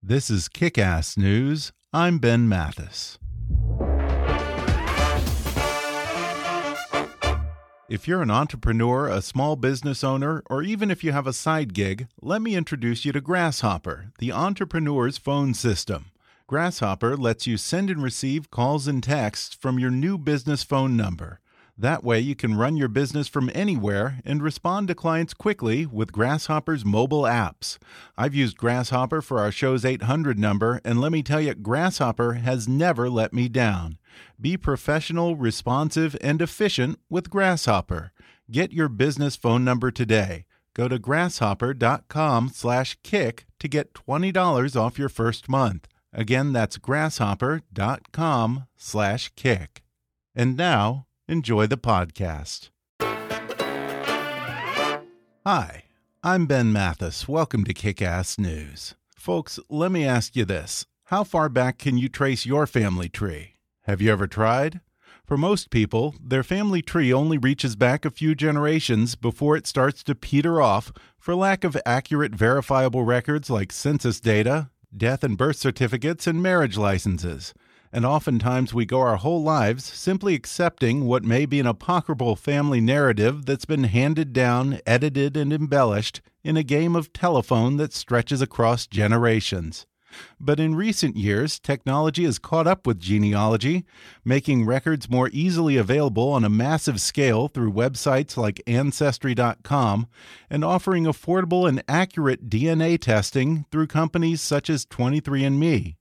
This is Kick-Ass News. I'm Ben Mathis. If you're an entrepreneur, a small business owner, or even if you have a side gig, let me introduce you to Grasshopper, the entrepreneur's phone system. Grasshopper lets you send and receive calls and texts from your new business phone number. That way, you can run your business from anywhere and respond to clients quickly with Grasshopper's mobile apps. I've used Grasshopper for our show's 800 number, and let me tell you, Grasshopper has never let me down. Be professional, responsive, and efficient with Grasshopper. Get your business phone number today. Go to grasshopper.com/kick to get $20 off your first month. Again, that's grasshopper.com/kick. And now, enjoy the podcast. Hi, I'm Ben Mathis. Welcome to Kick Ass News. Folks, let me ask you this How far back can you trace your family tree? Have you ever tried? For most people, their family tree only reaches back a few generations before it starts to peter off for lack of accurate verifiable records like census data, death and birth certificates, and marriage licenses and oftentimes we go our whole lives simply accepting what may be an apocryphal family narrative that's been handed down, edited, and embellished in a game of telephone that stretches across generations. But in recent years, technology has caught up with genealogy, making records more easily available on a massive scale through websites like Ancestry.com and offering affordable and accurate DNA testing through companies such as 23andMe.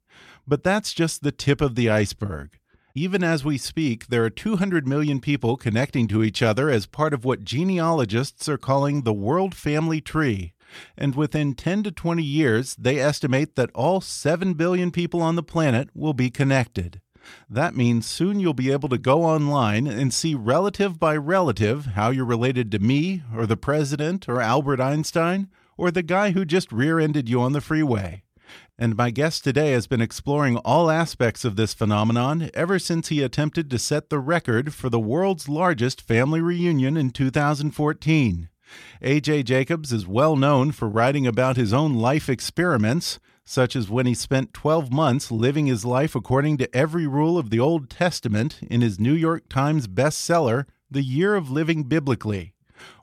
But that's just the tip of the iceberg. Even as we speak, there are 200 million people connecting to each other as part of what genealogists are calling the World Family Tree. And within 10 to 20 years, they estimate that all 7 billion people on the planet will be connected. That means soon you'll be able to go online and see relative by relative how you're related to me, or the president, or Albert Einstein, or the guy who just rear ended you on the freeway. And my guest today has been exploring all aspects of this phenomenon ever since he attempted to set the record for the world's largest family reunion in 2014. AJ Jacobs is well known for writing about his own life experiments, such as when he spent 12 months living his life according to every rule of the Old Testament in his New York Times bestseller, The Year of Living Biblically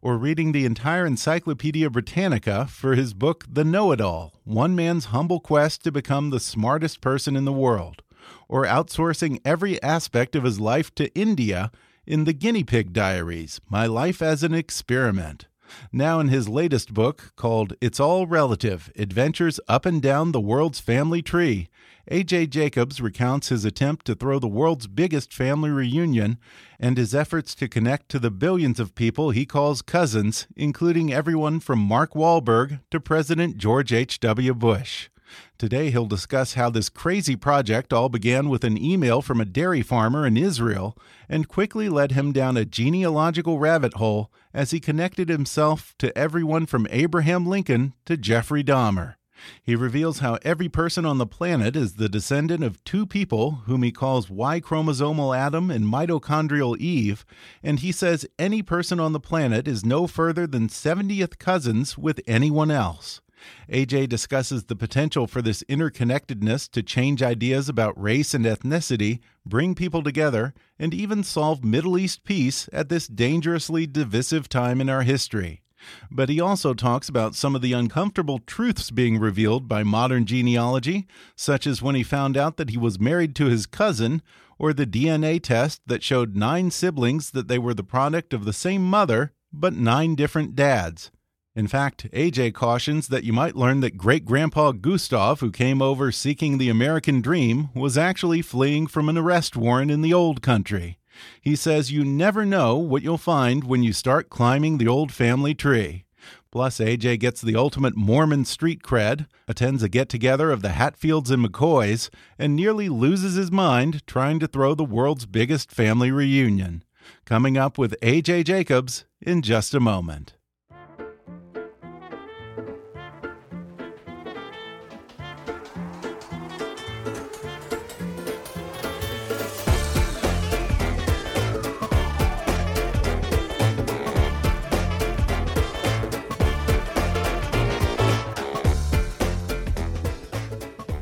or reading the entire Encyclopedia Britannica for his book The Know It All One Man's Humble Quest to Become the Smartest Person in the World, or outsourcing every aspect of his life to India in The Guinea Pig Diaries My Life as an Experiment. Now, in his latest book called It's All Relative Adventures Up and Down the World's Family Tree, A.J. Jacobs recounts his attempt to throw the world's biggest family reunion and his efforts to connect to the billions of people he calls cousins, including everyone from Mark Wahlberg to President George H.W. Bush. Today, he'll discuss how this crazy project all began with an email from a dairy farmer in Israel and quickly led him down a genealogical rabbit hole as he connected himself to everyone from Abraham Lincoln to Jeffrey Dahmer. He reveals how every person on the planet is the descendant of two people whom he calls Y chromosomal Adam and mitochondrial Eve, and he says any person on the planet is no further than 70th cousins with anyone else. AJ discusses the potential for this interconnectedness to change ideas about race and ethnicity, bring people together, and even solve Middle East peace at this dangerously divisive time in our history. But he also talks about some of the uncomfortable truths being revealed by modern genealogy, such as when he found out that he was married to his cousin, or the DNA test that showed nine siblings that they were the product of the same mother, but nine different dads. In fact, AJ cautions that you might learn that great grandpa Gustav, who came over seeking the American dream, was actually fleeing from an arrest warrant in the old country. He says you never know what you'll find when you start climbing the old family tree. Plus, AJ gets the ultimate Mormon street cred, attends a get together of the Hatfields and McCoys, and nearly loses his mind trying to throw the world's biggest family reunion. Coming up with AJ Jacobs in just a moment.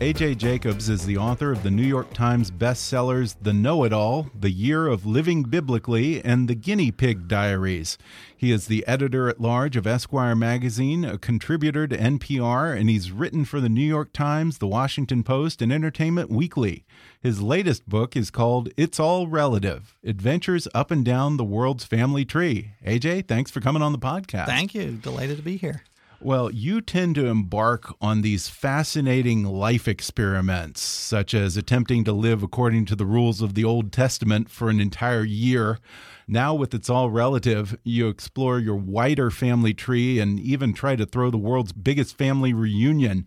A.J. Jacobs is the author of the New York Times bestsellers The Know It All, The Year of Living Biblically, and The Guinea Pig Diaries. He is the editor at large of Esquire magazine, a contributor to NPR, and he's written for the New York Times, The Washington Post, and Entertainment Weekly. His latest book is called It's All Relative Adventures Up and Down the World's Family Tree. AJ, thanks for coming on the podcast. Thank you. Delighted to be here. Well, you tend to embark on these fascinating life experiments, such as attempting to live according to the rules of the Old Testament for an entire year. Now, with It's All Relative, you explore your wider family tree and even try to throw the world's biggest family reunion.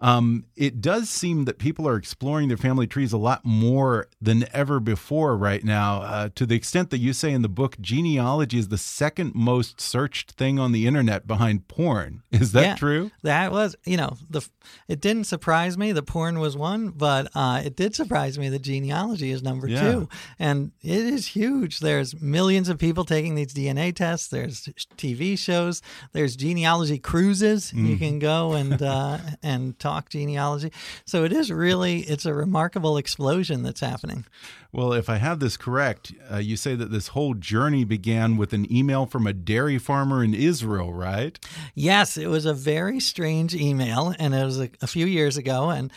Um, it does seem that people are exploring their family trees a lot more than ever before right now, uh, to the extent that you say in the book, genealogy is the second most searched thing on the internet behind porn. Is that yeah, true? That was, you know, the it didn't surprise me that porn was one, but uh, it did surprise me that genealogy is number Yeah. two, and it is huge. There's millions of people taking these DNA tests. There's TV shows. There's genealogy cruises. Mm. You can go and uh, and talk genealogy. So it is really it's a remarkable explosion that's happening. Well, if I have this correct, uh, you say that this whole journey began with an email from a dairy farmer in Israel, right? Yes, it was a very strange email, and it was a, a few years ago, and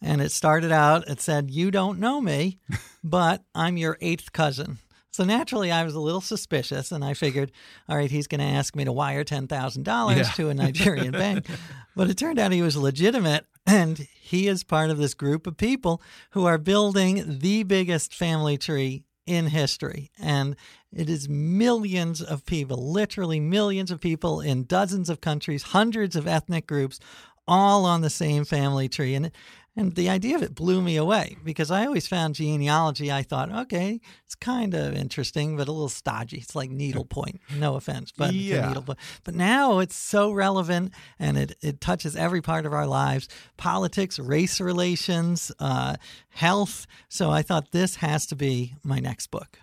and it started out. It said, "You don't know me, but I'm your eighth cousin." So naturally, I was a little suspicious, and I figured, all right, he's going to ask me to wire ten thousand dollars to a Nigerian bank. But it turned out he was legitimate, and he is part of this group of people who are building the biggest family tree in history. And it is millions of people, literally millions of people in dozens of countries, hundreds of ethnic groups, all on the same family tree. And and the idea of it blew me away because I always found genealogy, I thought, okay, it's kind of interesting, but a little stodgy. It's like needlepoint. No offense, but Yeah. needlepoint. But now it's so relevant and it, it touches every part of our lives politics, race relations, uh, health. So I thought this has to be my next book.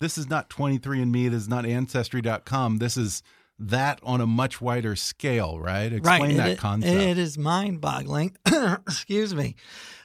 This is not 23andMe, this is not Ancestry.com. This is that on a much wider scale, right? Explain It- that it- concept. It is mind boggling. Excuse me.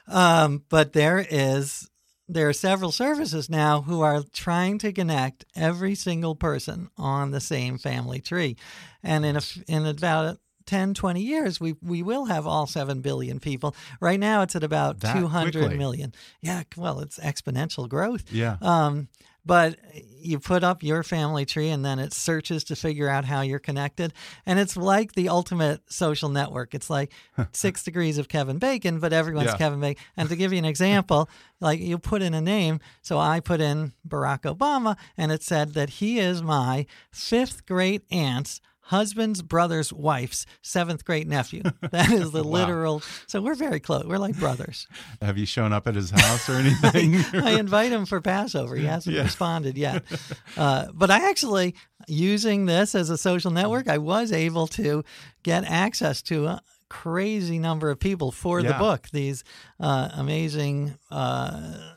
Um, but there is. There are several services now who are trying to connect every single person on the same family tree. And in, a, in about 10, 20 years, we, we will have all 7 billion people. Right now, it's at about That two hundred quickly? million. Yeah, well, it's exponential growth. yeah. Um, but you put up your family tree and then it searches to figure out how you're connected. And it's like the ultimate social network. It's like six degrees of Kevin Bacon, but everyone's Yeah. Kevin Bacon. And to give you an example, like you put in a name. So I put in Barack Obama and it said that he is my fifth great aunt's husband's brother's wife's seventh great nephew. That is the Wow. literal. So we're very close. We're like brothers. Have you shown up at his house or anything? I invite him for Passover. He hasn't Yeah. responded yet. Uh, but I actually, using this as a social network, I was able to get access to a crazy number of people for the book. These uh, amazing. Uh,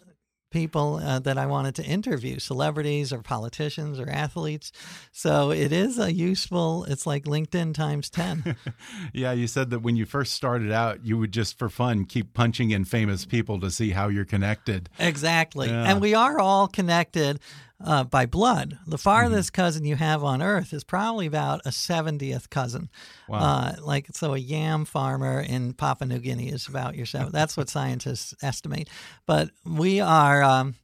People uh, that I wanted to interview, celebrities or politicians or athletes. So it is a useful, it's like LinkedIn times 10. yeah, you said that when you first started out, you would just for fun keep punching in famous people to see how you're connected. Exactly. Yeah. And we are all connected uh, by blood. The farthest cousin you have on Earth is probably about a 70th cousin. Wow. Uh, like, so a yam farmer in Papua New Guinea is about your seventh. That's what scientists estimate. But we are. Um,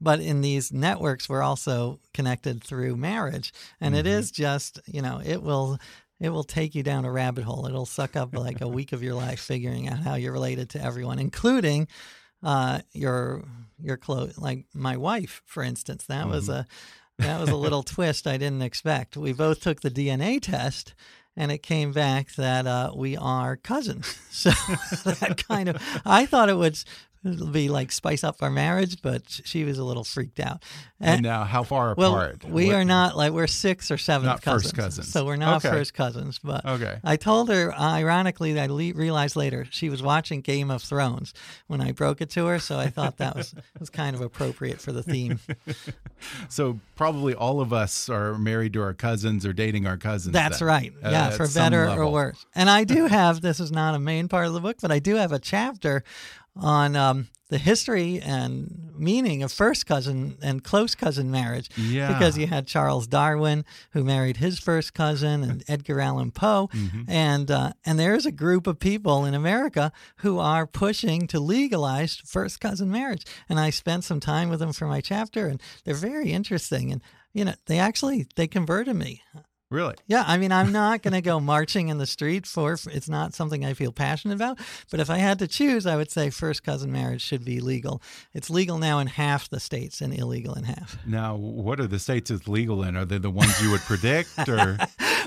but in these networks, we're also connected through marriage, and it is just you know it will it will take you down a rabbit hole. It'll suck up like a week of your life figuring out how you're related to everyone, including uh, your your close like my wife, for instance. That was a that was a little twist I didn't expect. We both took the DNA test. And it came back that uh, we are cousins. So that kind of, I thought it would be like spice up our marriage, but she was a little freaked out. And now, how far apart? Well, we What- are not like we're sixth or seventh Not cousins. first cousins. So we're not Okay. first cousins. But Okay. I told her, ironically, I le- realized later she was watching Game of Thrones when I broke it to her. So I thought that was was kind of appropriate for the theme. So probably all of us are married to our cousins or dating our cousins. That's then, right. uh, Yeah, for better or worse. And I do have this is not a main part of the book, but I do have a chapter on um, the history and meaning of first cousin and close cousin marriage. Yeah. Because you had Charles Darwin who married his first cousin and Edgar Allan Poe, Mm-hmm. and uh, and there is a group of people in America who are pushing to legalize first cousin marriage. And I spent some time with them for my chapter, and they're very interesting. And you know, they actually they converted me. Really? Yeah, I mean, I'm not going to go marching in the street for it's not something I feel passionate about. But if I had to choose, I would say first cousin marriage should be legal. It's legal now in half the states and illegal in half. Now, what are the states it's legal in? Are they the ones you would predict, or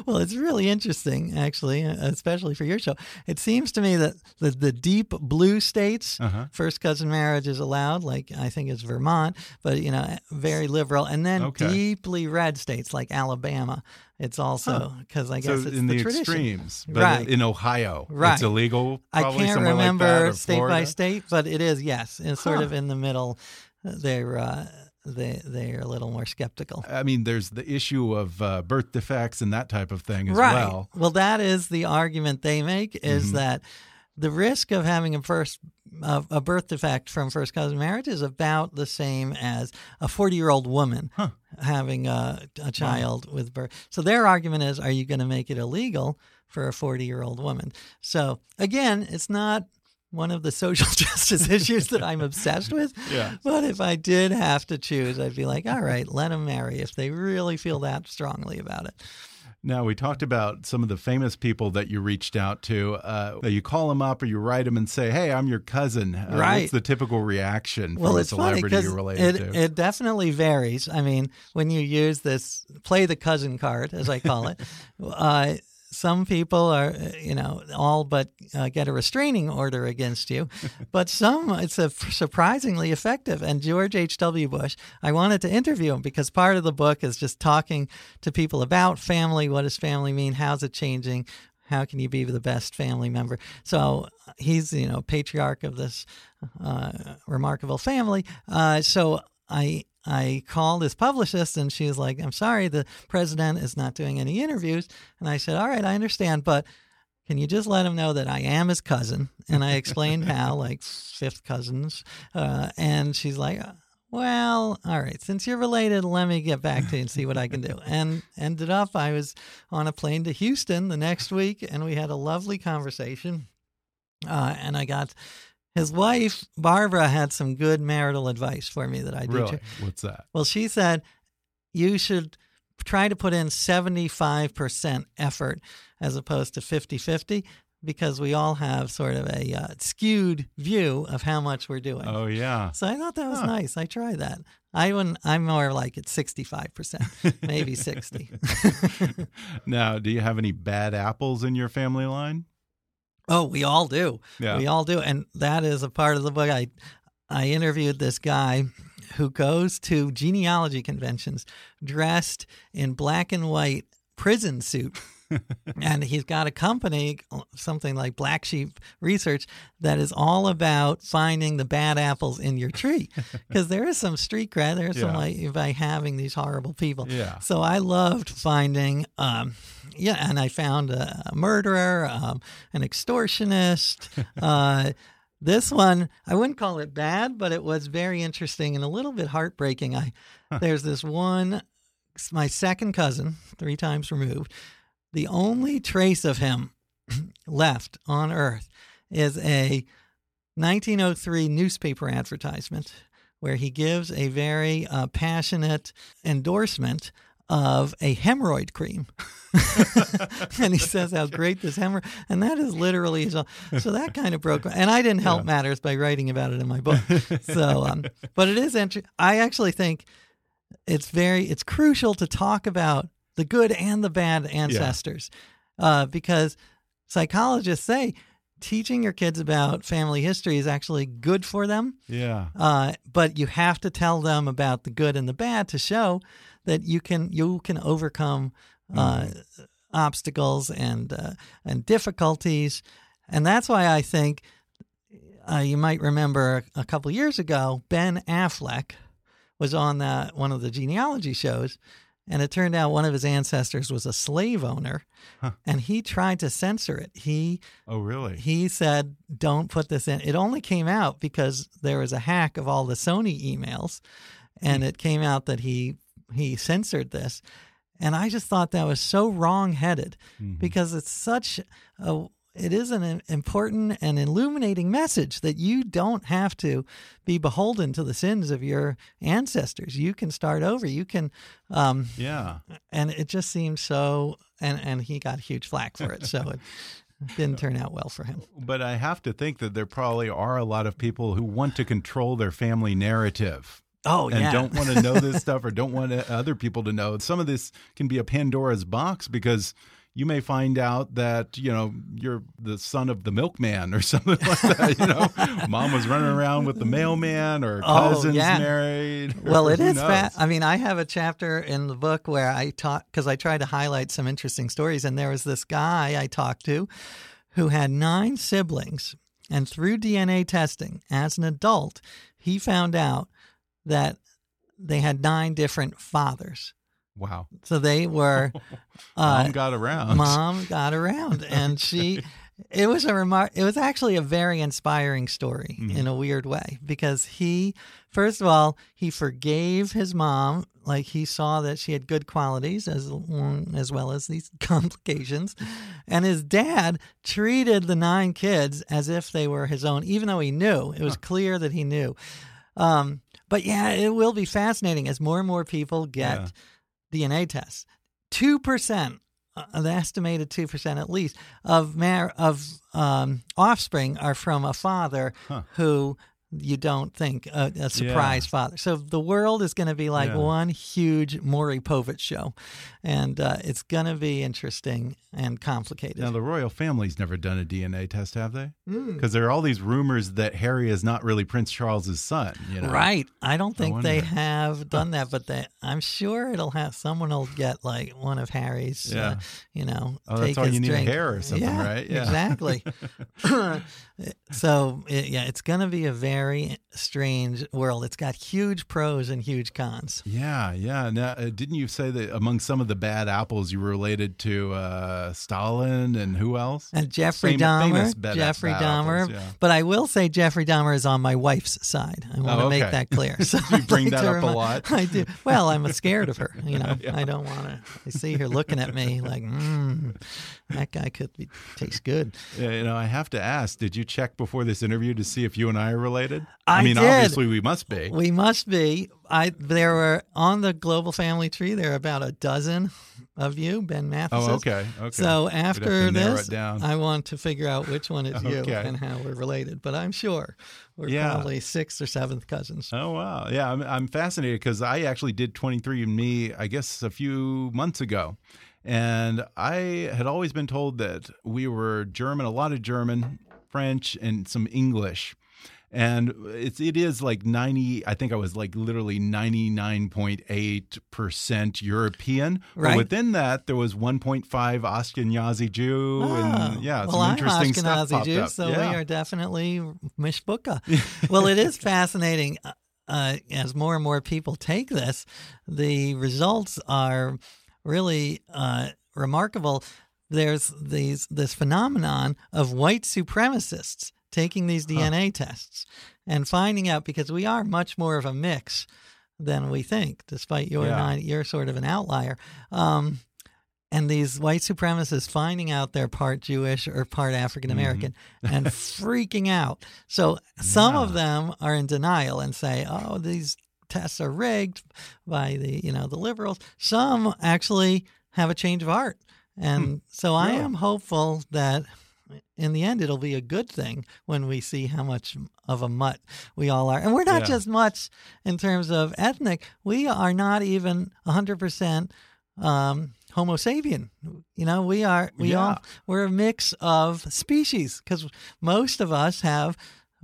Well, it's really interesting, actually, especially for your show. It seems to me that the, the deep blue states, Uh-huh. first cousin marriage is allowed, like I think it's Vermont, but, you know, very liberal. And then Okay. deeply red states like Alabama, it's also, because I guess so it's in the, the, tradition. extremes? But Right. in Ohio, Right. it's illegal. I can't remember like state by state, but it is yes. It's sort Huh. of in the middle. They're uh, they they're a little more skeptical. I mean, there's the issue of uh, birth defects and that type of thing as right. well. that is the argument they make is Mhm. that the risk of having a first a, a birth defect from first cousin marriage is about the same as a 40 year old woman Huh. having a, a child with birth. So their argument is, are you going to make it illegal for a 40 year old woman? So again, it's not one of the social justice issues that I'm obsessed with. Yeah. But if I did have to choose, I'd be like, all right, let them marry if they really feel that strongly about it. Now, we talked about some of the famous people that you reached out to. Uh, you call them up or you write them and say, hey, I'm your cousin. Uh, Right. What's the typical reaction from Well, a it's funny celebrity you're related it, to? it definitely varies. I mean, when you use this play the cousin card, as I call it, uh, some people are, uh, you know, all but uh, get a restraining order against you, but some it's a surprisingly effective. And George H.W. Bush, I wanted to interview him because part of the book is just talking to people about family. What does family mean? How's it changing? How can you be the best family member? So he's, you know, patriarch of this uh, remarkable family. Uh, so I I called his publicist and she was like, I'm sorry, the president is not doing any interviews. And I said, All right, I understand, but can you just let him know that I am his cousin? And I explained how, like fifth cousins. Uh, and she's like, well, all right, since you're related, let me get back to you and see what I can do. And ended up, I was on a plane to Houston the next week and we had a lovely conversation. Uh, and I got his wife, Barbara, had some good marital advice for me that I did. really? What's that? Well, she said you should try to put in 75% effort as opposed to 50 50 because we all have sort of a uh, skewed view of how much we're doing. Oh, yeah. So I thought that was Huh. nice. I tried that. I wouldn't, I'm more like at 65%, maybe 60. now, do you have any bad apples in your family line? Oh, we all do. Yeah. We all do, and that is a part of the book. I I interviewed this guy who goes to genealogy conventions dressed in black and white prison suit. and he's got a company, something like Black Sheep Research, that is all about finding the bad apples in your tree. Because there is some street cred, there's some like by having these horrible people. Yeah. So I loved finding, um, yeah, and I found a, a murderer, um, an extortionist, uh, This one, I wouldn't call it bad, but it was very interesting and a little bit heartbreaking. I there's this one, my second cousin, three times removed. The only trace of him left on Earth is a 1903 newspaper advertisement where he gives a very uh, passionate endorsement of a hemorrhoid cream. and he says how great this hemorrhoid, and that is literally his. So that kind of broke. And I didn't help yeah. matters by writing about it in my book. So, um, but it is interesting. I actually think it's very, it's crucial to talk about the good and the bad ancestors, yeah. uh, because psychologists say teaching your kids about family history is actually good for them. Yeah. Uh, but you have to tell them about the good and the bad to show that you can you can overcome uh, mm. obstacles and uh, and difficulties, and that's why I think uh, you might remember a couple years ago Ben Affleck was on that one of the genealogy shows, and it turned out one of his ancestors was a slave owner, huh. and he tried to censor it. He oh really? He said, "Don't put this in." It only came out because there was a hack of all the Sony emails, and it came out that he he censored this, and I just thought that was so wrong-headed mm-hmm. because it's such a it is an important and illuminating message that you don't have to be beholden to the sins of your ancestors. You can start over. You can, um, yeah. And it just seemed so, and and he got huge flack for it. So it didn't turn out well for him. But I have to think that there probably are a lot of people who want to control their family narrative. Oh, yeah and yeah. don't want to know this stuff or don't want other people to know. Some of this can be a Pandora's box because you may find out that you know you're the son of the milkman or something like that. You know, mom was running around with the mailman, or oh, cousins oh, yeah. married. Well, it is. Fa- I mean, I have a chapter in the book where I talk because I try to highlight some interesting stories, and there was this guy I talked to who had nine siblings, and through DNA testing, as an adult, he found out that they had nine different fathers. Wow. So they were. Uh, mom got around. Mom got around, and she. It was a remark. It was actually a very inspiring story mm-hmm. in a weird way because he, first of all, he forgave his mom. Like he saw that she had good qualities as as well as these complications, and his dad treated the nine kids as if they were his own, even though he knew it was huh. clear that he knew. Um, but yeah, it will be fascinating as more and more people get. Yeah DNA tests. 2%, uh, the estimated 2% at least, of, mar- of um, offspring are from a father huh. who you don't think a, a surprise yeah. father. So the world is going to be like yeah. one huge Maury Povich show, and uh, it's going to be interesting and complicated. Now the royal family's never done a DNA test, have they? Because mm. there are all these rumors that Harry is not really Prince Charles's son. You know? Right. I don't think I they have done that, but they, I'm sure it'll have someone will get like one of Harry's. Uh, yeah. Uh, you know, oh, that's all you need drink. hair or something, yeah, right? Yeah. Exactly. so it, yeah, it's going to be a very strange world. It's got huge pros and huge cons. Yeah, yeah. Now, uh, didn't you say that among some of the bad apples, you were related to uh, Stalin and who else? And Jeffrey Fam Dahmer. Jeffrey Dahmer. Apples, yeah. But I will say Jeffrey Dahmer is on my wife's side. I want oh, to okay. make that clear. So you bring that up a lot. I do. Well, I'm scared of her. You know, yeah. I don't want to. I see her looking at me like, mm, that guy could be, taste good. Yeah, you know, I have to ask, did you check before this interview to see if you and I are related? I, I mean, did. obviously we must be. We must be. I there were on the global family tree. There are about a dozen of you, Ben Matheson. Oh, okay. Okay. So after this, I want to figure out which one is okay. you and how we're related. But I'm sure we're yeah. probably sixth or seventh cousins. Oh wow, yeah. I'm, I'm fascinated because I actually did 23andMe, I guess, a few months ago. And I had always been told that we were German, a lot of German, French, and some English and it's it is like 90 i think i was like literally 99.8% european right. but within that there was 1.5 ashkenazi jew oh, and yeah well, some I'm interesting ashkenazi stuff jew up. so yeah. we are definitely mishbuka well it is fascinating uh, uh, as more and more people take this the results are really uh, remarkable there's these this phenomenon of white supremacists taking these DNA tests and finding out because we are much more of a mix than we think, despite you're Yeah. not, you're sort of an outlier. Um, and these white supremacists finding out they're part Jewish or part African American and freaking out. So some of them are in denial and say, "Oh, these tests are rigged by the you know the liberals." Some actually have a change of heart, and so I am hopeful that in the end it'll be a good thing when we see how much of a mutt we all are and we're not Yeah. just mutts in terms of ethnic we are not even 100% um, homo sapien you know we are we Yeah. all we're a mix of species because most of us have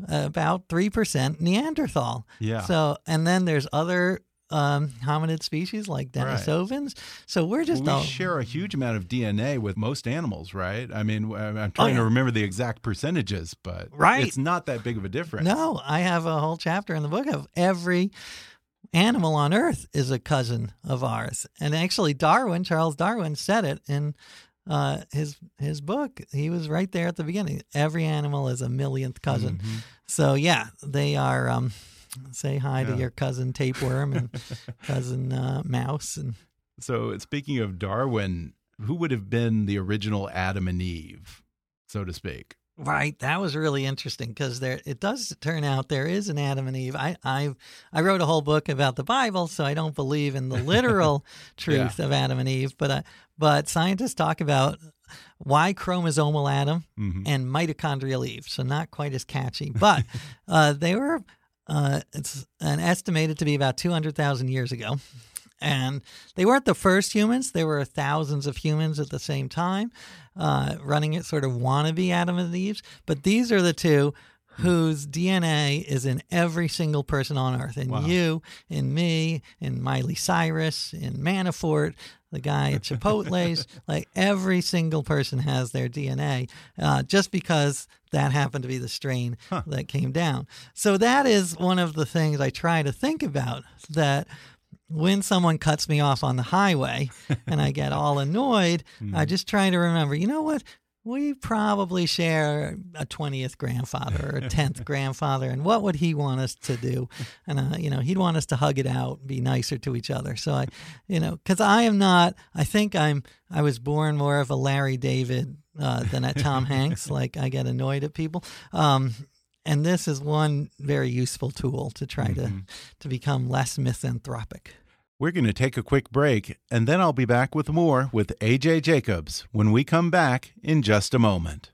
about 3% neanderthal Yeah. so and then there's other um, hominid species like denisovans so we're just Well, all we share a huge amount of DNA with most animals, right? I mean, I'm I'm trying Oh, yeah. to remember the exact percentages, but Right. it's not that big of a difference. No, I have a whole chapter in the book of every animal on earth is a cousin of ours. And actually Darwin, Charles Darwin said it in uh, his his book. He was right there at the beginning. Every animal is a millionth cousin. Mhm. So yeah, they are um, say hi to your cousin tapeworm and cousin uh, mouse and So, speaking of Darwin, who would have been the original Adam and Eve, so to speak? Right, that was really interesting because there it does turn out there is an Adam and Eve. I I I wrote a whole book about the Bible, so I don't believe in the literal truth of Adam and Eve, but uh, but scientists talk about Y chromosomal Adam Mhm. and mitochondrial Eve, so not quite as catchy, but uh, they were uh, it's an estimated to be about two hundred thousand years ago. And they weren't the first humans. There were thousands of humans at the same time uh, running it sort of wannabe Adam and Eve's. But these are the two whose DNA is in every single person on earth. In Wow. you, in me, in Miley Cyrus, in Manafort, the guy at Chipotle's. like every single person has their DNA uh, just because that happened to be the strain that came down. So that is one of the things I try to think about that when someone cuts me off on the highway and I get all annoyed, I just try to remember, you know what? We probably share a 20th grandfather or a 10th grandfather. And what would he want us to do? And, uh, you know, he'd want us to hug it out, be nicer to each other. So I, you know, because I am not, I think I'm, I was born more of a Larry David uh, than a Tom Hanks. Like I get annoyed at people. Um, and this is one very useful tool to try to, to become less misanthropic. We're going to take a quick break, and then I'll be back with more with AJ Jacobs when we come back in just a moment.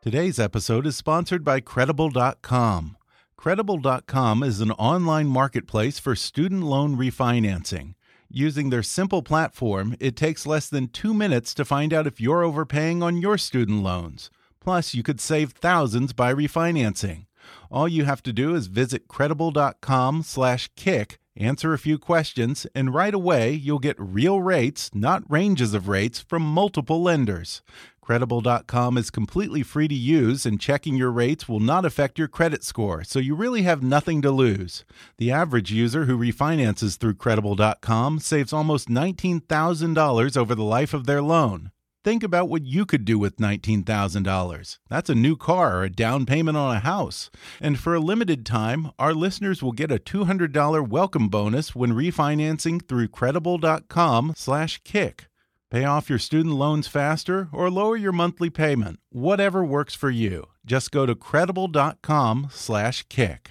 Today's episode is sponsored by Credible.com. Credible.com is an online marketplace for student loan refinancing. Using their simple platform, it takes less than two minutes to find out if you're overpaying on your student loans. Plus, you could save thousands by refinancing. All you have to do is visit credible.com/kick, answer a few questions, and right away you'll get real rates, not ranges of rates from multiple lenders. Credible.com is completely free to use, and checking your rates will not affect your credit score, so you really have nothing to lose. The average user who refinances through Credible.com saves almost $19,000 over the life of their loan. Think about what you could do with $19,000. That's a new car or a down payment on a house. And for a limited time, our listeners will get a $200 welcome bonus when refinancing through credible.com/kick. Pay off your student loans faster or lower your monthly payment. Whatever works for you. Just go to credible.com/kick.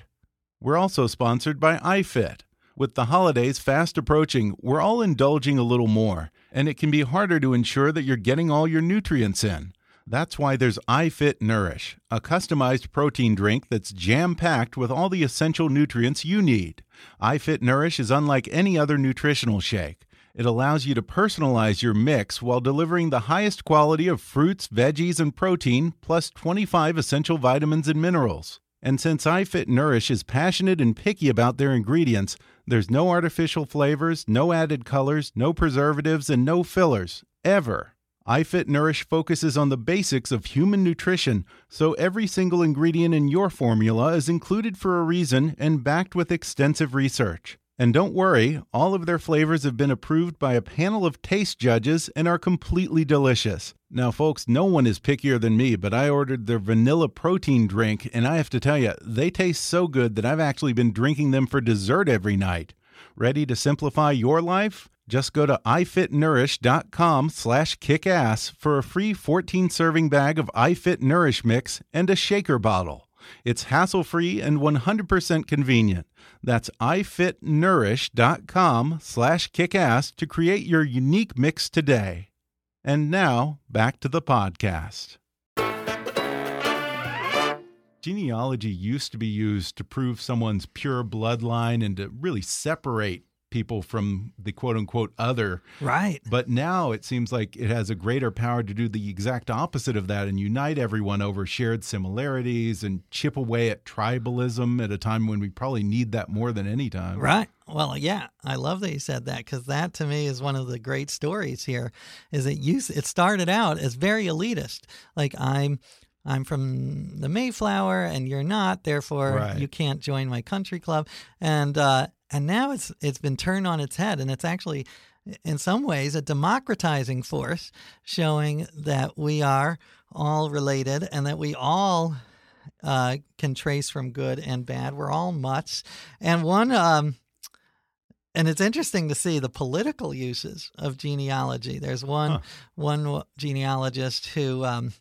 We're also sponsored by iFit. With the holidays fast approaching, we're all indulging a little more, and it can be harder to ensure that you're getting all your nutrients in. That's why there's iFit Nourish, a customized protein drink that's jam packed with all the essential nutrients you need. iFit Nourish is unlike any other nutritional shake. It allows you to personalize your mix while delivering the highest quality of fruits, veggies, and protein, plus 25 essential vitamins and minerals. And since iFit Nourish is passionate and picky about their ingredients, there's no artificial flavors, no added colors, no preservatives, and no fillers, ever. iFit Nourish focuses on the basics of human nutrition, so every single ingredient in your formula is included for a reason and backed with extensive research. And don't worry, all of their flavors have been approved by a panel of taste judges and are completely delicious. Now, folks, no one is pickier than me, but I ordered their vanilla protein drink, and I have to tell you, they taste so good that I've actually been drinking them for dessert every night. Ready to simplify your life? Just go to ifitnourish.com slash kickass for a free 14-serving bag of iFit Nourish Mix and a shaker bottle. It's hassle-free and 100% convenient. That's ifitnourish.com slash kickass to create your unique mix today. And now, back to the podcast. Genealogy used to be used to prove someone's pure bloodline and to really separate people from the quote unquote other. Right. But now it seems like it has a greater power to do the exact opposite of that and unite everyone over shared similarities and chip away at tribalism at a time when we probably need that more than any time. Right. Well, yeah, I love that you said that because that to me is one of the great stories here. Is it you? It started out as very elitist, like I'm I'm from the Mayflower and you're not, therefore Right. you can't join my country club. And uh, and now it's it's been turned on its head, and it's actually in some ways a democratizing force, showing that we are all related and that we all uh, can trace from good and bad. We're all mutts, and one. Um, and it's interesting to see the political uses of genealogy. There's one Huh. one genealogist who um,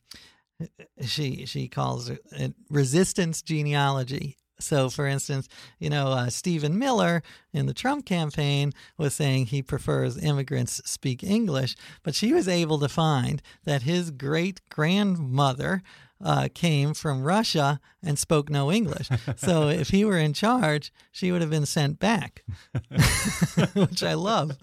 she she calls it it resistance genealogy. So, for instance, you know, uh, Stephen Miller in the Trump campaign was saying he prefers immigrants speak English, but she was able to find that his great grandmother uh, came from Russia and spoke no English. So, if he were in charge, she would have been sent back, which I love.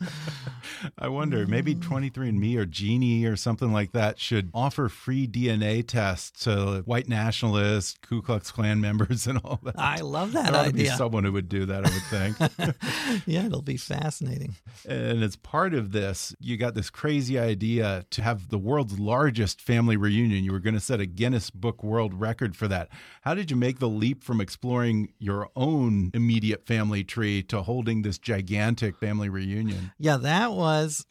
I wonder, maybe 23andMe or Geni or something like that should offer free DNA tests to white nationalists, Ku Klux Klan members, and all that. I love that there ought to be idea. someone who would do that, I would think. yeah, it'll be fascinating. and as part of this, you got this crazy idea to have the world's largest family reunion. You were going to set a Guinness Book World Record for that. How did you make the leap from exploring your own immediate family tree to holding this gigantic family reunion? Yeah, that was.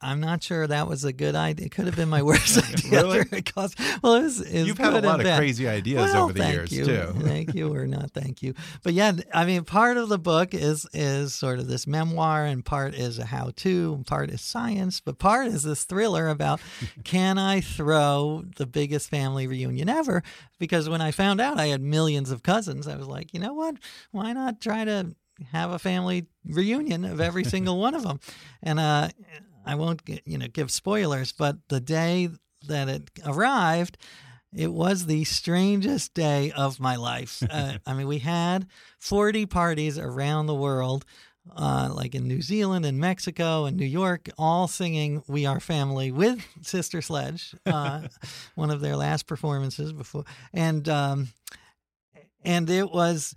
I'm not sure that was a good idea. It could have been my worst idea. Really? Because, well, it was, it was You've had a lot of bad. crazy ideas Well, over the years, you. too. thank you or not thank you. But yeah, I mean, part of the book is is sort of this memoir, and part is a how to, and part is science, but part is this thriller about can I throw the biggest family reunion ever? Because when I found out I had millions of cousins, I was like, you know what? Why not try to have a family reunion of every single one of them? And uh, I won't, get, you know, give spoilers, but the day that it arrived, it was the strangest day of my life. Uh, I mean, we had 40 parties around the world, uh, like in New Zealand and Mexico and New York, all singing We Are Family with Sister Sledge, uh, one of their last performances before. And, um, and it was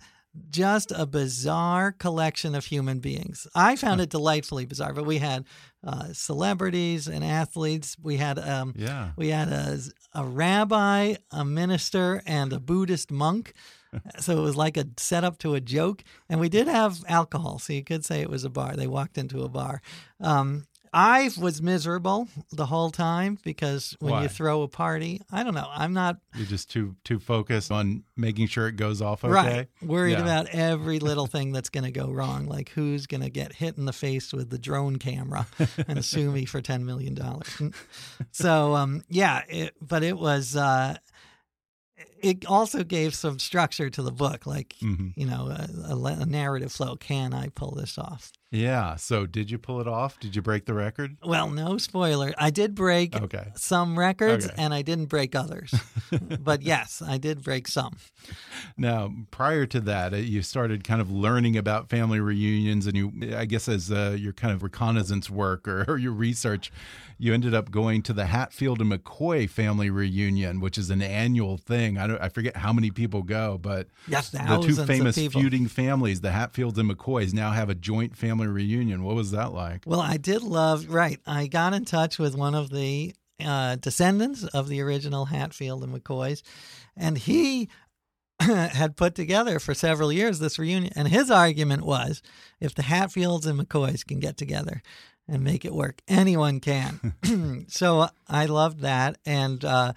just a bizarre collection of human beings. I found it delightfully bizarre, but we had uh, celebrities and athletes. We had um, Yeah. we had a, a rabbi, a minister, and a Buddhist monk. So it was like a setup to a joke. And we did have alcohol, so you could say it was a bar. They walked into a bar. Um, I was miserable the whole time because when Why? you throw a party, I don't know. I'm not You're just too too focused on making sure it goes off okay. Right. Worried Yeah. about every little thing that's going to go wrong, like who's going to get hit in the face with the drone camera and sue me for $10 million. So, um, yeah, it, but it was, uh, it also gave some structure to the book, like, Mhm. you know, a, a, a narrative flow. Can I pull this off? Yeah. So did you pull it off? Did you break the record? Well, no spoiler. I did break Okay. some records Okay. and I didn't break others. but yes, I did break some. Now, prior to that, uh, you started kind of learning about family reunions, and you, I guess, as uh, your kind of reconnaissance work or, or your research, you ended up going to the Hatfield and McCoy family reunion, which is an annual thing. I don't, I forget how many people go, but Yes, the two famous feuding families, the Hatfields and McCoys, now have a joint family reunion. What was that like? Well, I did love, right. I got in touch with one of the uh, descendants of the original Hatfield and McCoys, and he had put together for several years this reunion. And his argument was if the Hatfields and McCoys can get together and make it work, anyone can. so I loved that. And, uh,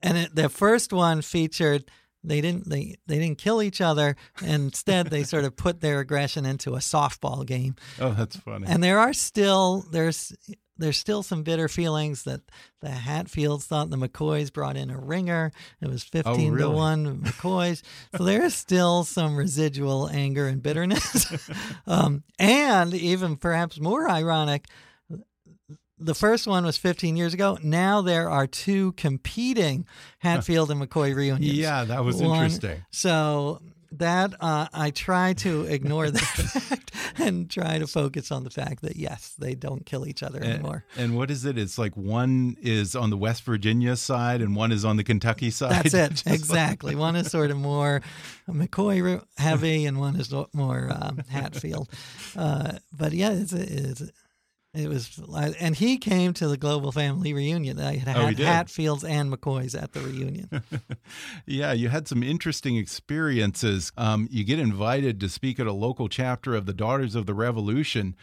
and it, the first one featured they didn't they, they didn't kill each other instead they sort of put their aggression into a softball game Oh, that's funny. and there are still there's there's still some bitter feelings that the Hatfields thought the McCoys brought in a ringer. It was 15 to really? 1 McCoys. so there is still some residual anger and bitterness. um, and even perhaps more ironic, the first one was 15 years ago. Now there are two competing Hatfield and McCoy reunions. yeah, that was One- interesting. So that uh, I try to ignore that fact and try to focus on the fact that yes, they don't kill each other And, anymore. and what is it? It's like one is on the West Virginia side and one is on the Kentucky side. That's it like- exactly. one is sort of more McCoy heavy, and one is more um, Hatfield. Uh, but yeah, it's, it's it was, and he came to the Global Family reunion. I had Oh, did? Hatfields and McCoys at the reunion. Yeah, you had some interesting experiences. Um, you get invited to speak at a local chapter of the Daughters of the Revolution.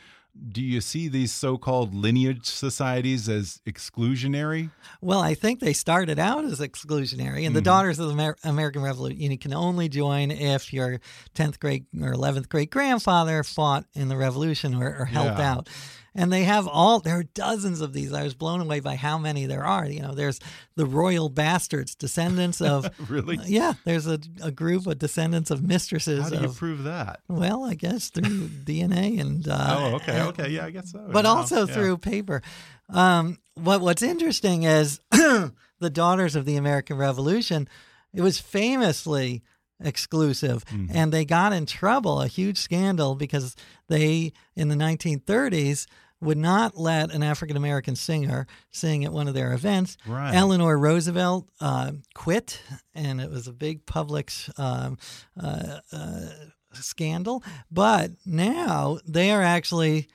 Do you see these so-called lineage societies as exclusionary? Well, I think they started out as exclusionary, and the Daughters of the Amer- American Revolution you can only join if your 10th grade or 11th grade grandfather fought in the Revolution or, or helped Yeah. out. And they have all, there are dozens of these. I was blown away by how many there are. You know, there's the royal bastards, descendants of. Really? Yeah, there's a, a group of descendants of mistresses How do you of. prove that? well, I guess through DNA and. Uh, oh, okay, and- okay, yeah, I guess so. but Yeah, also yeah. through paper. Um, what What's interesting is the Daughters of the American Revolution. It was famously exclusive, Mm-hmm. and they got in trouble, a huge scandal, because they in the 1930s would not let an African American singer sing at one of their events. Right. Eleanor Roosevelt uh, quit, and it was a big public um, uh, uh, scandal. But now they are actually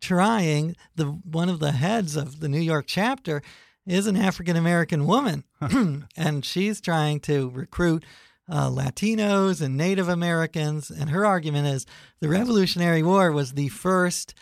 trying. The one of the heads of the New York chapter is an African American woman, and she's trying to recruit. Uh, Latinos and Native Americans, and her argument is the Revolutionary War was the first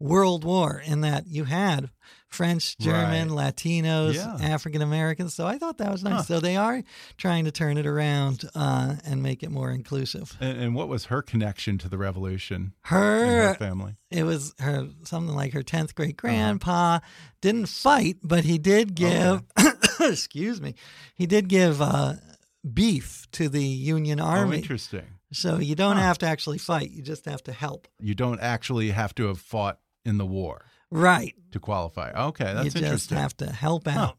world war in that you had French, German, Latinos, Yeah. African Americans. So I thought that was nice. Huh. So they are trying to turn it around uh, and make it more inclusive. And, and what was her connection to the revolution Her, her family? it was her something like her tenth great grandpa didn't fight, but he did give. excuse me, he did give uh, beef to the Union Army. Oh, Army. interesting. so you don't have to actually fight; you just have to help. You don't actually have to have fought in the war Right. to qualify. Okay, that's you just interesting. have to help out.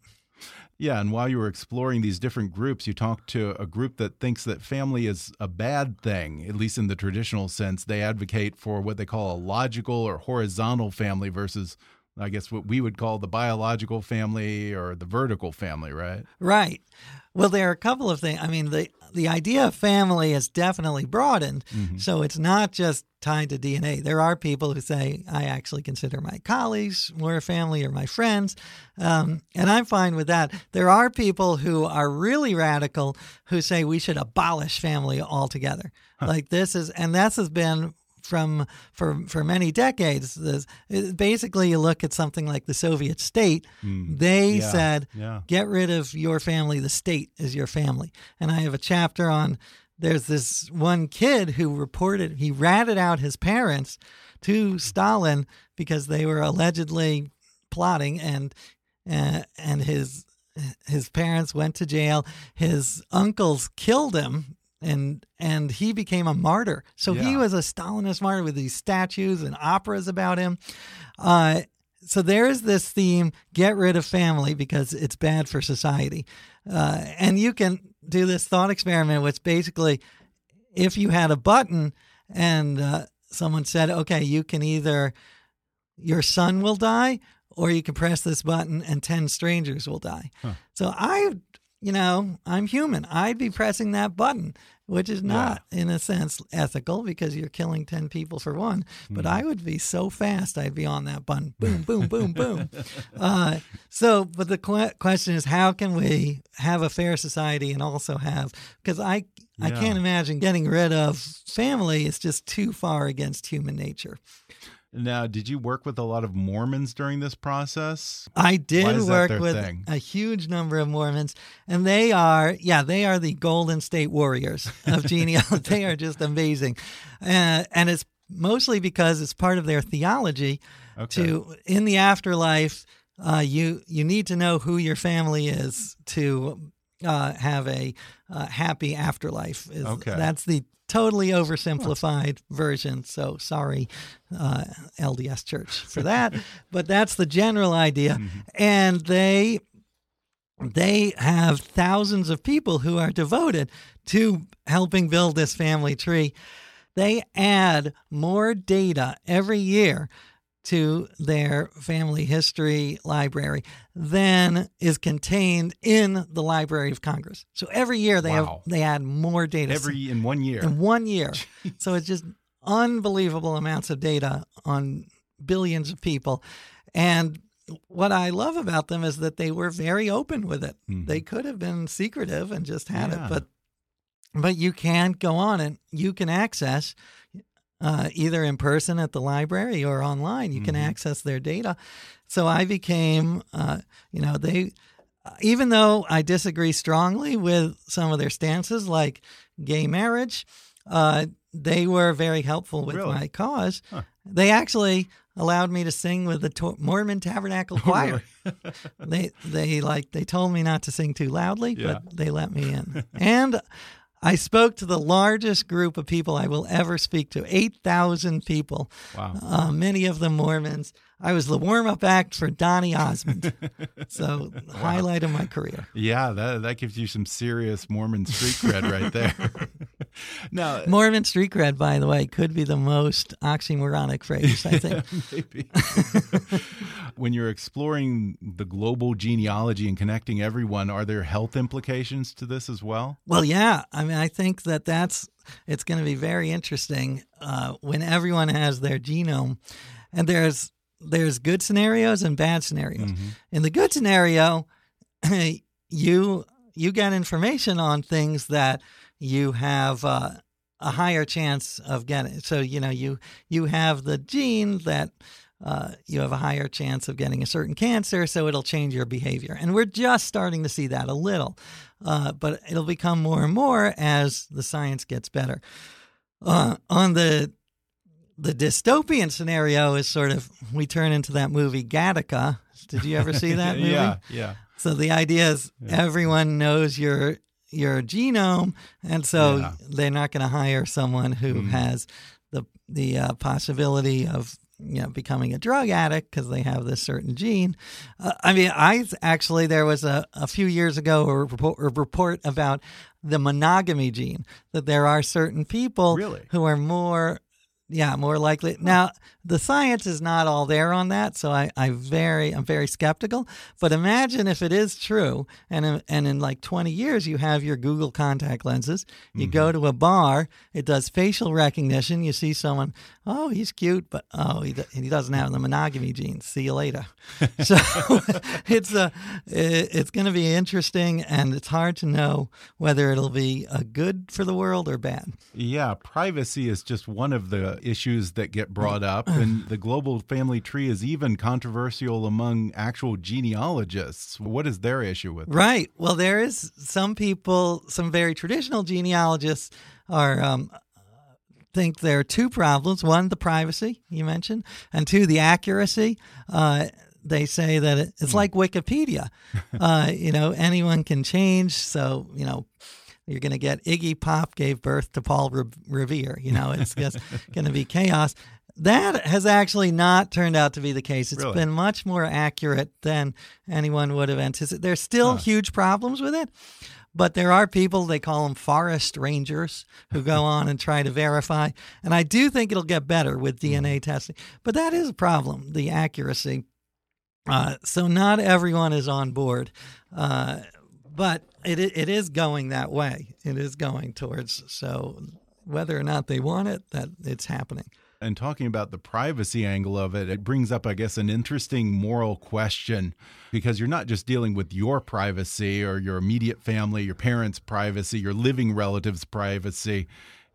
Yeah, and while you were exploring these different groups, you talked to a group that thinks that family is a bad thing, at least in the traditional sense. They advocate for what they call a logical or horizontal family versus, I guess, what we would call the biological family or the vertical family, right? Right. Well, there are a couple of things. I mean, the the idea of family has definitely broadened. So it's not just tied to DNA. There are people who say, I actually consider my colleagues more family or my friends. Um, and I'm fine with that. There are people who are really radical who say we should abolish family altogether. Like this is, and this has been from for for many decades. This, basically, you look at something like the Soviet state. They Yeah, said, yeah. "Get rid of your family. The state is your family." And I have a chapter on. There's this one kid who reported he ratted out his parents to Stalin because they were allegedly plotting, and uh, and his his parents went to jail. His uncles killed him, and and he became a martyr. So he was a Stalinist martyr with these statues and operas about him. Uh, so there is this theme: get rid of family because it's bad for society. Uh, and you can do this thought experiment, which basically, if you had a button and uh, someone said, "Okay, you can either your son will die or you can press this button and 10 strangers will die. So I, you know, I'm human. I'd be pressing that button, which is not, in a sense, ethical because you're killing 10 people for one. But I would be so fast, I'd be on that button. Boom, boom, boom, boom. Uh, so, but the que- question is, how can we have a fair society and also have, because I, I can't imagine getting rid of family. It's just too far against human nature. Now, did you work with a lot of Mormons during this process? I did work with thing? a huge number of Mormons, and they are, yeah, they are the Golden State Warriors of genealogy. they are just amazing, uh, and it's mostly because it's part of their theology. Okay. To in the afterlife, uh, you you need to know who your family is to uh, have a uh, happy afterlife. Is, Okay. that's the totally oversimplified version. So sorry, uh, LDS Church, for that. but that's the general idea, and they they have thousands of people who are devoted to helping build this family tree. They add more data every year to their family history library than is contained in the Library of Congress. So every year they Wow. have they add more data Every in one year. in one year. so it's just unbelievable amounts of data on billions of people. And what I love about them is that they were very open with it. Mhm. They could have been secretive and just had Yeah. it, but but you can go on and you can access uh, either in person at the library or online. You can Mhm. access their data. So I became, uh, you know, they, even though I disagree strongly with some of their stances, like gay marriage, uh, they were very helpful with Really? my cause. Huh. They actually allowed me to sing with the to- Mormon Tabernacle Choir. they they like they told me not to sing too loudly, Yeah. but they let me in. and I spoke to the largest group of people I will ever speak to 8,000 people, Wow. uh, many of them Mormons. I was the warm up act for Donny Osmond. so, highlight of my career. Yeah, that that gives you some serious Mormon street cred right there. now, Mormon street cred, by the way, could be the most oxymoronic phrase, I think. maybe when you're exploring the global genealogy and connecting everyone, are there health implications to this as well? Well, yeah. I mean, I think that that's it's going to be very interesting uh, when everyone has their genome, and there's there's good scenarios and bad scenarios. In the good scenario, you you get information on things that you have uh, a higher chance of getting. So you know you you have the gene that. Uh, you have a higher chance of getting a certain cancer, so it'll change your behavior. And we're just starting to see that a little, uh, but it'll become more and more as the science gets better. Uh, on the the dystopian scenario is sort of we turn into that movie Gattaca. Did you ever see that movie? yeah, yeah. So the idea is everyone knows your your genome, and so Yeah. they're not going to hire someone who Mhm. has the the uh, possibility of you know becoming a drug addict because they have this certain gene. Uh, I mean, I actually there was a, a few years ago a report, a report about the monogamy gene that there are certain people Really? who are more yeah more likely. Now the science is not all there on that so i i very i'm very skeptical. But imagine if it is true and in, and in like 20 years you have your google contact lenses you go mm-hmm. to a bar it does facial recognition you see someone oh he's cute but oh he, he doesn't have the monogamy gene see you later. So it's a it- it's going to be interesting and it's hard to know whether it'll be a good for the world or bad. Yeah, privacy is just one of the issues that get brought up, and the global family tree is even controversial among actual genealogists. What is their issue with it? Right. Well, there is some people, some very traditional genealogists are um, think there are two problems. One, the privacy you mentioned, and two, the accuracy. Uh, they say that it, it's like Wikipedia. Uh, you know, anyone can change. So you know. You're going to get Iggy Pop gave birth to Paul Re- Revere. You know, it's just going to be chaos. That has actually not turned out to be the case. It's Really? been much more accurate than anyone would have anticipated. There's still huge problems with it, but there are people, they call them forest rangers, who go on and try to verify. And I do think it'll get better with DNA testing, but that is a problem, the accuracy. Uh, so not everyone is on board. Uh, but it it is going that way. It is going towards so whether or not they want it, that it's happening. And talking about the privacy angle of it, it brings up, I guess, an interesting moral question because you're not just dealing with your privacy or your immediate family, your parents' privacy, your living relatives' privacy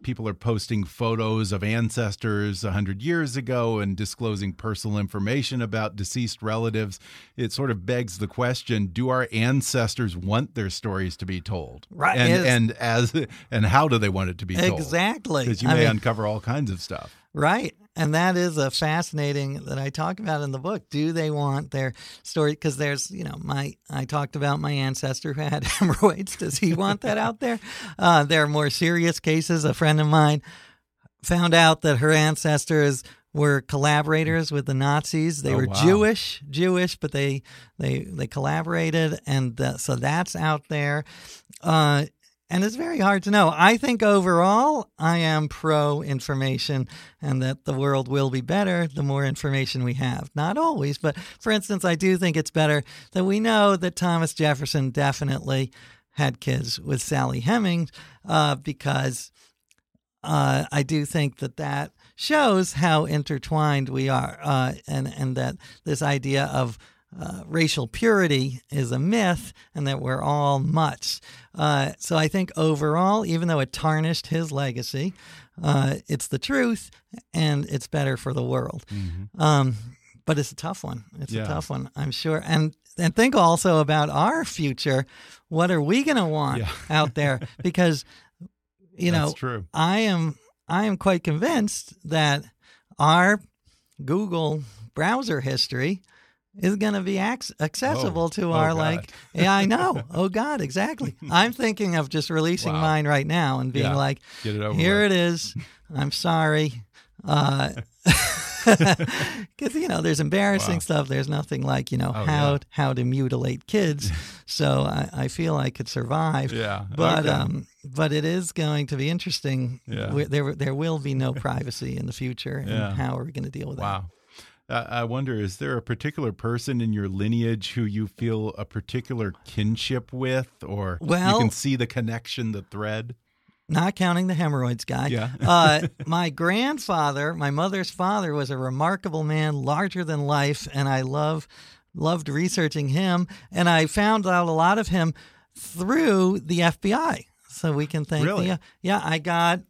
people are posting photos of ancestors 100 years ago and disclosing personal information about deceased relatives. It sort of begs the question do our ancestors want their stories to be told? Right. And, and as and how do they want it to be told? Exactly. Because you I may mean- uncover all kinds of stuff. Right. And that is a fascinating that I talk about in the book. Do they want their story? Because there's, you know, my, I talked about my ancestor who had hemorrhoids. Does he want that out there? Uh, there are more serious cases. A friend of mine found out that her ancestors were collaborators with the Nazis. They Oh, were wow. Jewish, Jewish, but they they they collaborated, and uh, so that's out there. Uh, and it's very hard to know. I think overall, I am pro information and that the world will be better the more information we have. Not always, but for instance, I do think it's better that we know that Thomas Jefferson definitely had kids with Sally Hemings uh, because uh, I do think that that shows how intertwined we are, uh, and and that this idea of uh, racial purity is a myth, and that we're all mutts. Uh, so I think overall, even though it tarnished his legacy, uh, it's the truth, and it's better for the world. Um, but it's a tough one. It's Yeah. a tough one, I'm sure. And and think also about our future. What are we going to want Yeah. out there? Because you know, true. I am I am quite convinced that our Google browser history is going to be ac- accessible Oh. to Oh, our God. like yeah I know oh god exactly I'm thinking of just releasing Wow. mine right now and being Yeah. like Get it over here with. it is I'm sorry uh because you know there's embarrassing Wow. stuff there's nothing like you know Oh, how yeah. how to mutilate kids so I, I feel I could survive Yeah. but okay. um, but it is going to be interesting. Yeah. There, there will be no privacy in the future, and Yeah. how are we going to deal with that? Wow. Uh, I wonder, is there a particular person in your lineage who you feel a particular kinship with, or you can see the connection, the thread? Not counting the hemorrhoids guy. Yeah. uh, my grandfather, my mother's father, was a remarkable man, larger than life, and I love loved researching him. And I found out a lot of him through the FBI. So we can thank Really? the yeah. I got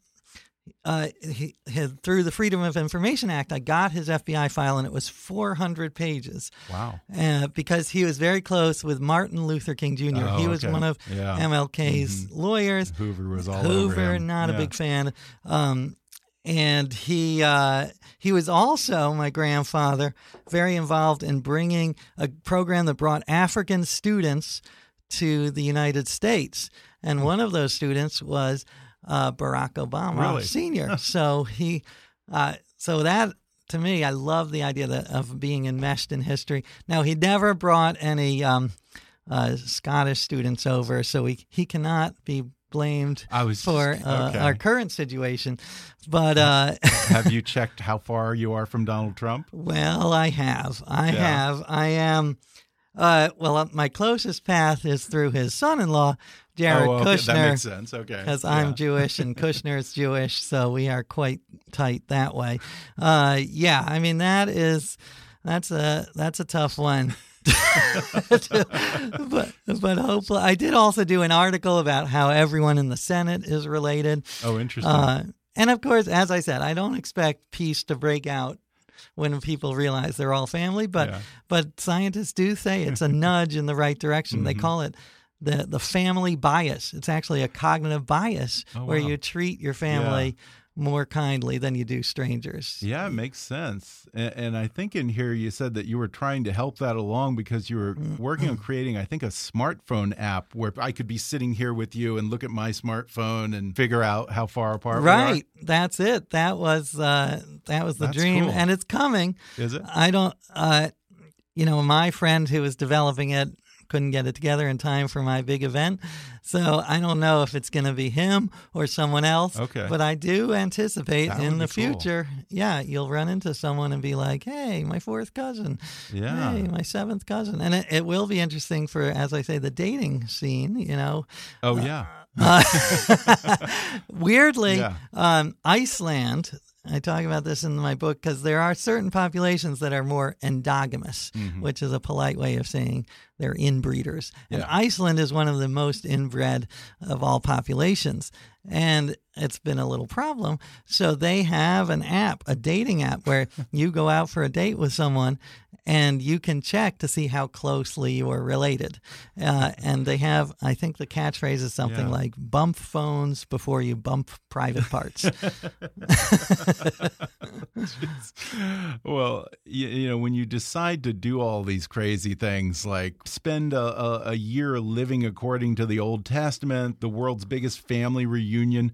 uh, he, his, through the Freedom of Information Act. I got his FBI file, and it was 400 pages. Wow. uh, because he was very close with Martin Luther King Jr. Oh, he was okay. one of Yeah. MLK's lawyers. Hoover was all Hoover, over him. not a big fan. Um, and he uh, he was also my grandfather very involved in bringing a program that brought African students to the United States, Hmm. and one of those students was uh, Barack Obama Really? Senior. so he uh, so that. To me, I love the idea that, of being enmeshed in history. Now, he never brought any um, uh, Scottish students over, so he, he cannot be blamed I was for uh, okay. our current situation. But uh, Have you checked how far you are from Donald Trump? well, I have, I Yeah. have, I am. Uh, well, uh, my closest path is through his son-in-law, Jared oh, okay. Kushner, That makes sense. Okay. because Yeah. I'm Jewish and Kushner is Jewish, so we are quite tight that way. Uh, yeah, I mean that is that's a that's a tough one. but but hopefully, I did also do an article about how everyone in the Senate is related. Oh, interesting. Uh, and of course, as I said, I don't expect peace to break out when people realize they're all family, but Yeah. but scientists do say it's a nudge in the right direction. They Mhm. call it the the family bias. It's actually a cognitive bias Oh, where wow. you treat your family more kindly than you do strangers. Yeah, it makes sense. And, and I think in here you said that you were trying to help that along because you were Mm, working on creating, I think, a smartphone app where I could be sitting here with you and look at my smartphone and figure out how far apart Right, that's it. That was uh, that was the That's dream, cool. and it's coming. Is it? I don't, uh, you know, my friend who was developing it couldn't get it together in time for my big event. So I don't know if it's going to be him or someone else. Okay. But I do anticipate That in the be cool. future, yeah, you'll run into someone and be like, hey, my fourth cousin. Yeah. Hey, my seventh cousin. And it, it will be interesting for, as I say, the dating scene, you know. Oh, yeah. Uh, weirdly, Yeah. um, Iceland I talk about this in my book because there are certain populations that are more endogamous, Mm-hmm. which is a polite way of saying they're inbreeders. And Iceland is one of the most inbred of all populations. And it's been a little problem. So they have an app, a dating app, where you go out for a date with someone and you can check to see how closely you are related. Uh, and they have, I think the catchphrase is something Yeah. like bump phones before you bump private parts. well, you, you know, when you decide to do all these crazy things, like spend a, a, a year living according to the Old Testament, the world's biggest family reunion,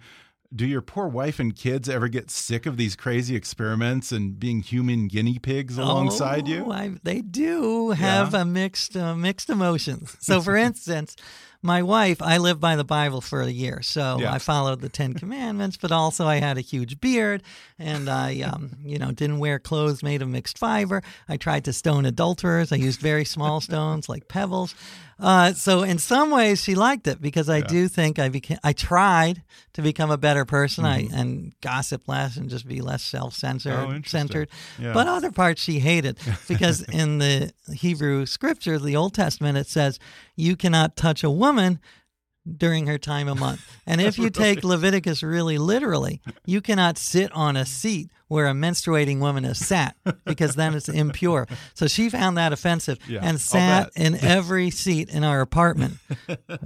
do your poor wife and kids ever get sick of these crazy experiments and being human guinea pigs alongside you? Oh, I, they do have a mixed uh, mixed emotions. So, for instance, my wife, I lived by the Bible for a year, so Yeah. I followed the Ten Commandments, but also I had a huge beard, and I, um, you know, didn't wear clothes made of mixed fiber. I tried to stone adulterers. I used very small stones like pebbles. Uh, so, in some ways, she liked it because I do think I became. I tried to become a better person. I and gossip less and just be less self-censored, Mm-hmm. Oh, centered. Yeah. But other parts she hated because in the Hebrew scriptures, the Old Testament, it says you cannot touch a woman during her time a month. And if you take Leviticus really literally, you cannot sit on a seat where a menstruating woman has sat because then it's impure. So she found that offensive Yeah, and sat in every seat in our apartment.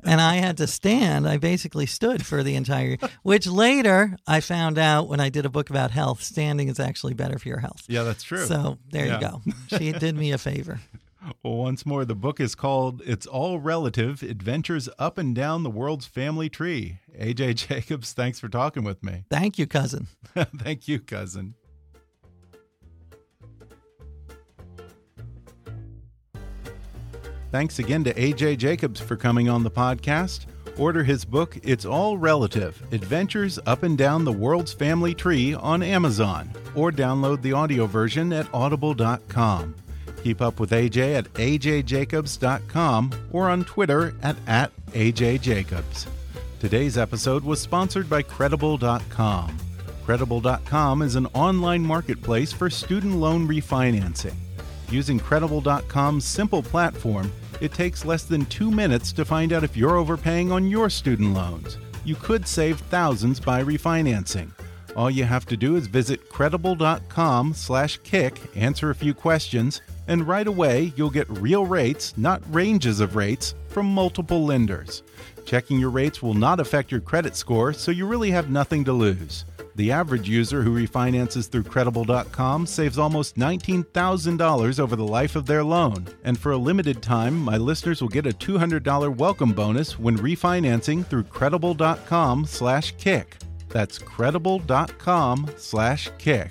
and I had to stand. I basically stood for the entire which later I found out when I did a book about health, standing is actually better for your health. Yeah, that's true. So there Yeah. you go. She did me a favor. Once more, the book is called It's All Relative Adventures Up and Down the World's Family Tree. AJ Jacobs, thanks for talking with me. Thank you, cousin. Thank you, cousin. Thanks again to AJ Jacobs for coming on the podcast. Order his book, It's All Relative Adventures Up and Down the World's Family Tree on Amazon, or download the audio version at audible.com. Keep up with AJ at ajjacobs.com or on Twitter at, at ajjacobs. Today's episode was sponsored by Credible.com. Credible.com is an online marketplace for student loan refinancing. Using Credible.com's simple platform, it takes less than two minutes to find out if you're overpaying on your student loans. You could save thousands by refinancing. All you have to do is visit credible.com slash kick, answer a few questions, and right away you'll get real rates, not ranges of rates, from multiple lenders. Checking your rates will not affect your credit score, so you really have nothing to lose. The average user who refinances through Credible.com saves almost $19,000 over the life of their loan. And for a limited time, my listeners will get a $200 welcome bonus when refinancing through Credible.com slash kick. That's Credible.com slash kick.